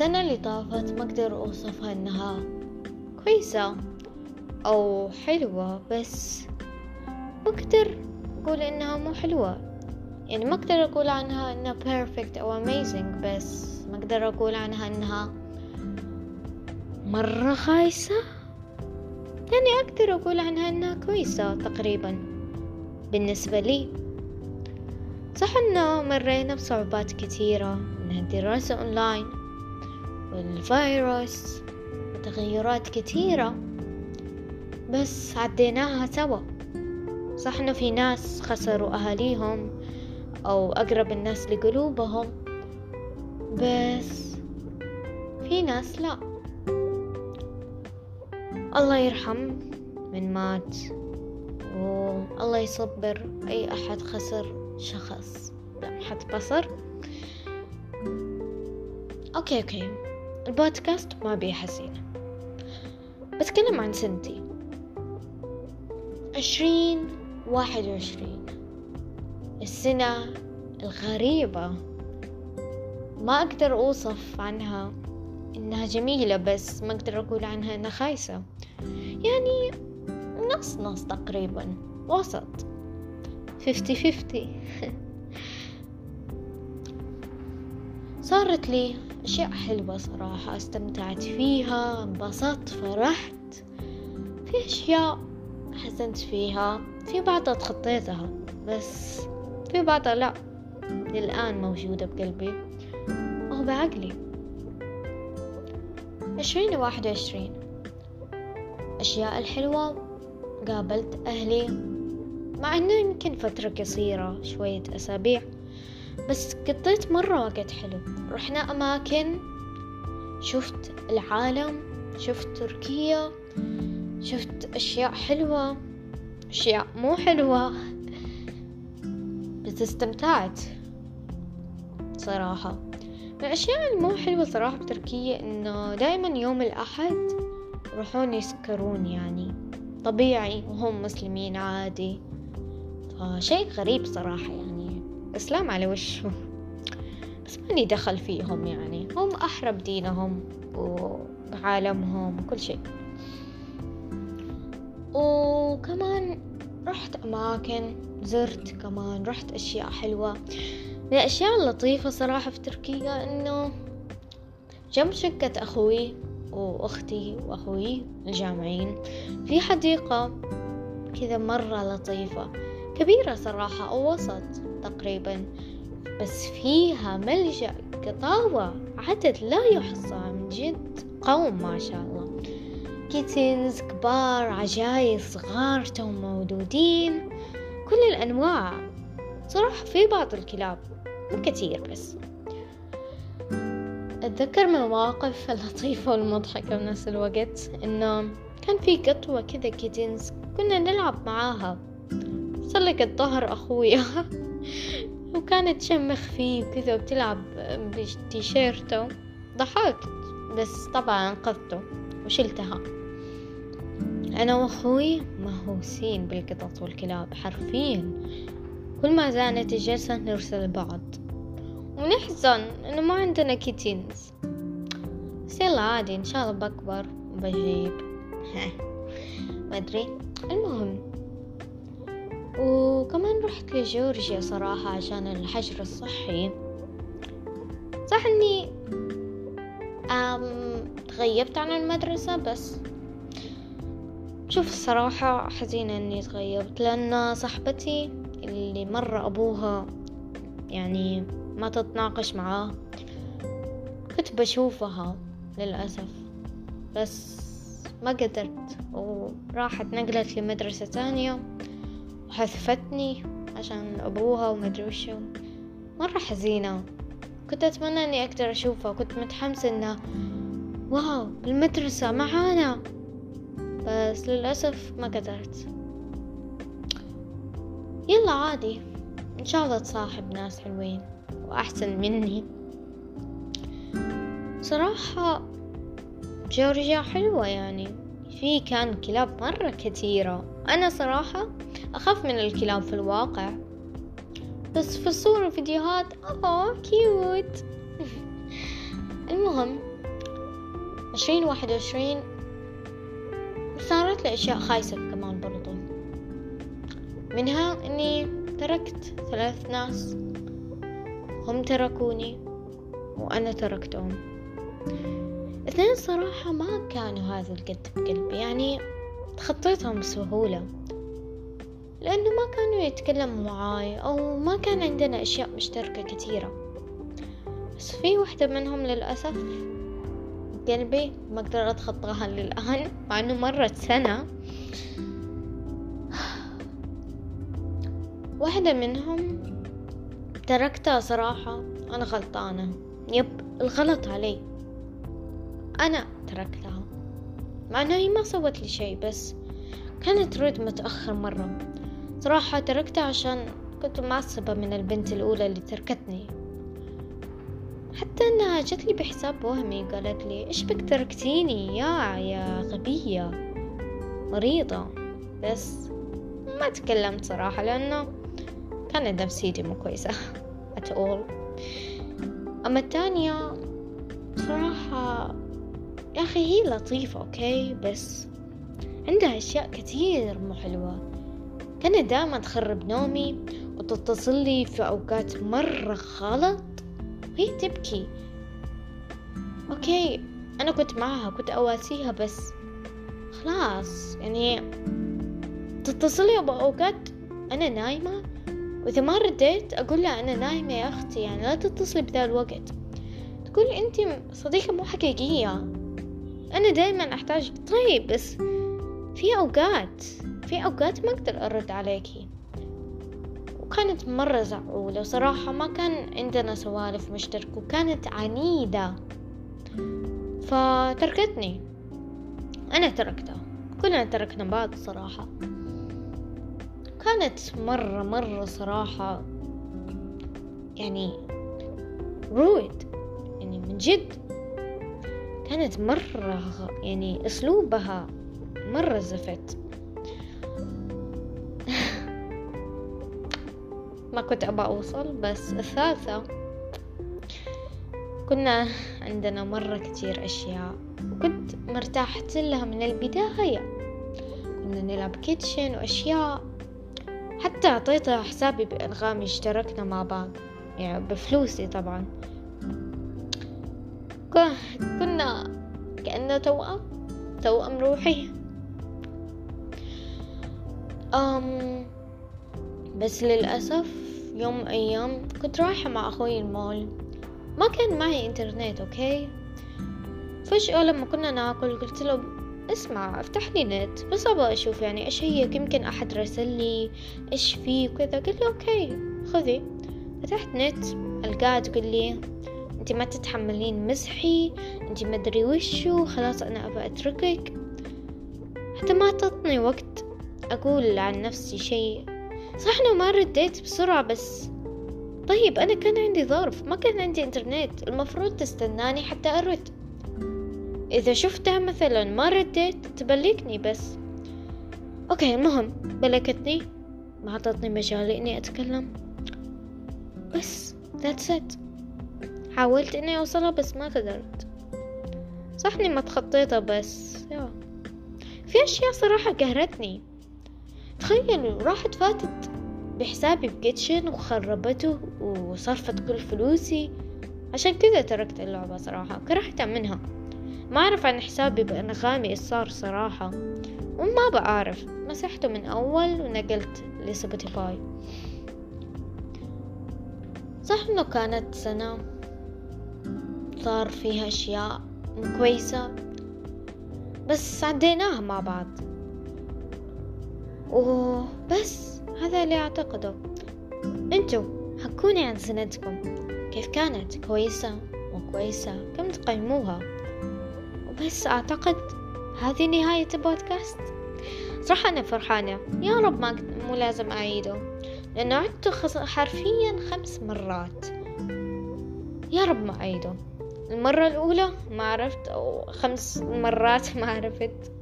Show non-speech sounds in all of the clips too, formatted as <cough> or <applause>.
السنة اللي طافت ما أقدر أوصفها إنها كويسة أو حلوة بس ما أقدر أقول إنها مو حلوة. يعني ما أقدر أقول عنها إنها perfect أو amazing بس ما أقدر أقول عنها إنها مرة خايسة. يعني أقدر أقول عنها إنها كويسة تقريبا بالنسبة لي. صح إنه مرينا بصعوبات كثيرة من الدراسة أونلاين والفيروس وتغيرات كثيرة بس عديناها سوا. صح إنه في ناس خسروا أهاليهم أو أقرب الناس لقلوبهم بس في ناس لا. الله يرحم من مات والله يصبر أي أحد خسر شخص. لمحة بصر. okay okay. البودكاست ما أبيه حزينة. بتكلم عن سنتي. عشرين واحد وعشرين. السنة الغريبة. ما أقدر أوصف عنها إنها جميلة بس ما أقدر أقول عنها إنها خايسة. يعني نص نص تقريبا وسط. فيفتي فيفتي. <laughs> صارت لي أشياء حلوة صراحة استمتعت فيها انبسطت فرحت. في أشياء حزنت فيها في بعضها تخطيتها بس في بعضها لا. للآن موجودة بقلبي وهو بعقلي. عشرين واحد وعشرين. أشياء الحلوة قابلت أهلي مع إنه يمكن فترة قصيرة شوية أسابيع. بس قضيت مرة وقت حلو. رحنا أماكن شفت العالم شفت تركيا شفت أشياء حلوة أشياء مو حلوة. بس استمتعت صراحة. من الأشياء المو حلوة صراحة بتركيا إنه دايما يوم الأحد يروحون يسكرون يعني. طبيعي وهم مسلمين عادي. فشيء غريب صراحة يعني. إسلام على وشه. بس ماني دخل فيهم يعني. هم أحرى بدينهم وبعالمهم وكل شيء. وكمان رحت أماكن زرت كمان رحت أشياء حلوة. من الأشياء اللطيفة صراحة في تركيا إنه جنب شقة أخوي وأختي وأخوي الجامعين في حديقة كذا مرة لطيفة. كبيرة صراحة أو وسط تقريبا بس فيها ملجأ قطاوة عدد لا يحصى من جد قوم ما شاء الله. كيتنز كبار عجايز صغار توم مولودين كل الأنواع صراحة في بعض الكلاب مو كتير بس. أتذكر من المواقف اللطيفة والمضحكة بنفس الوقت إنه كان في قطوة كذا كيتنز كنا نلعب معاها. سلقت ظهر أخويا. <laughs> وكانت تشمخ فيه وكذا وبتلعب بتيشيرته. ضحكت بس طبعا أنقذته وشلتها. أنا وأخوي مهووسين بالقطط والكلاب حرفيا. كل ما زانت الجلسة نرسل بعض. ونحزن إنه ما عندنا كيتينز. بس يلا عادي إن شاء الله بكبر وبجيب. <laughs> ما أدري. المهم وكمان رحت لجورجيا صراحة عشان الحجر الصحي. صح إني تغيبت عن المدرسة بس. شوف الصراحة حزينة إني تغيرت لأن صاحبتي اللي مرة أبوها يعني ما تتناقش معاه كنت بشوفها للأسف. بس ما قدرت وراحت نقلت لمدرسة تانية. وحذفتني عشان أبوها ومدري وشو مرة حزينة. كنت أتمنى إني أقدر أشوفها. كنت متحمسة إنه واو المدرسة معانا. بس للأسف ما قدرت. يلا عادي. إن شاء الله تصاحب ناس حلوين وأحسن مني. صراحة جورجيا حلوة يعني. في كان كلاب مرة كثيرة. أنا صراحة أخاف من الكلاب في الواقع. بس في الصور والفيديوهات أوه كيوت <laughs> المهم عشرين واحد وعشرين صارت لي أشياء خايسة كمان برضو. منها إني تركت ثلاث ناس. هم تركوني وأنا تركتهم. اثنين صراحة ما كانوا هذا القد بقلبي. يعني تخطيتهم بسهولة. لأنه ما كانوا يتكلموا معاي أو ما كان عندنا أشياء مشتركة كثيرة. بس في واحدة منهم للأسف قلبي ما أقدر أتخطاها للآن مع إنه مرت سنة. واحدة منهم تركتها صراحة أنا غلطانة. يب الغلط علي. أنا تركتها. مع إنه هي ما سوت لي شي بس كانت ترد متأخر مرة. صراحة تركتها عشان كنت معصبة من البنت الأولى اللي تركتني. حتى إنها جت لي بحساب وهمي قالت لي إيش بك تركتيني؟ يا يا غبية مريضة. بس ما تكلمت صراحة لأنه كانت نفسيتي مو كويسة <laughs> at all. أما التانية صراحة يا أخي هي لطيفة okay؟ بس عندها أشياء كثير مو حلوة. كانت دائما تخرب نومي وتتصل لي في أوقات مرة غلط. وهي تبكي. okay أنا كنت معها كنت أواسيها بس خلاص يعني تتصلي بأوقات أنا نايمة. وإذا ما رديت أقول لها أنا نايمة يا أختي يعني لا تتصلي بذا الوقت. تقول انت صديقة مو حقيقية. أنا دايما أحتاج. طيب بس في أوقات في أوقات ما أقدر أرد عليكي وكانت مرة زعولة صراحة ما كان عندنا سوالف مشتركة وكانت عنيدة. فتركتني. أنا تركتها. كلنا تركنا بعض صراحة. كانت مرة مرة صراحة يعني رود يعني من جد. كانت مرة يعني أسلوبها مرة زفت. <laughs> ما كنت أبغى أوصل بس الثالثة كنا عندنا مرة كتير أشياء. وكنت مرتاحة لها من البداية. كنا نلعب كيتشن وأشياء. حتى أعطيتها حسابي بأنغامي اشتركنا مع بعض. يعني بفلوسي طبعا. كنا كأنه توأم توأم روحي. أم بس للأسف يوم من أيام كنت رايحة مع أخوي المول. ما كان معي إنترنت أوكي؟ فجأة لما كنا ناكل قلت له اسمع افتح لي نت بس أبغى أشوف يعني إيش هي يمكن أحد رسل لي إيش في وكذا. قلت لها okay خذي. فتحت نت القاها تقول لي انت ما تتحملين مسؤولية انت ما ادري وشو خلاص أنا ابى اتركك. حتى ما تعطني وقت أقول عن نفسي شيء. صح انه ما رديت بسرعة بس. طيب أنا كان عندي ظرف ما كان عندي انترنت. المفروض تستناني حتى أرد. إذا شفتها مثلا ما رديت تبلكني بس. okay المهم بلكتني. ما عطتني مجال إني أتكلم. بس that's it. حاولت إني أوصلها بس ما قدرت. صح اني ما تخطيتها بس يا. في أشياء صراحة قهرتني. تخيلوا راحت فاتت بحسابي ب Kitchen وخربته وصرفت كل فلوسي. عشان كذا تركت اللعبة صراحة كرهتها منها. ما أعرف عن حسابي بأنغامي إيش صار صراحة وما بعرف. مسحته من أول ونقلت لسبوتيفاي. صح إنه كانت سنة صار فيها أشياء كويسة بس عديناها مع بعض. وبس هذا اللي أعتقده. أنتو حكوني عن سنتكم. كيف كانت؟ كويسة؟ مو كويسة؟ كم تقيموها؟ وبس أعتقد هذه نهاية البودكاست. صراحة أنا فرحانة. يا رب ما مو لازم أعيده لأنه عدته حرفيا خمس مرات. يا رب ما أعيده. المرة الأولى ما عرفت أو خمس مرات <laughs> ما عرفت.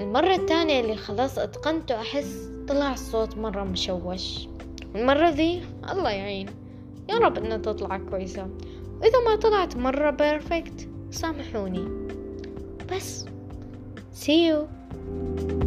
المرة الثانية اللي خلاص اتقنته أحس طلع الصوت مرة مشوش. المرة ذي الله يعين. يا رب إنها تطلع كويسة. وإذا ما طلعت مرة بيرفكت سامحوني. وبس see you.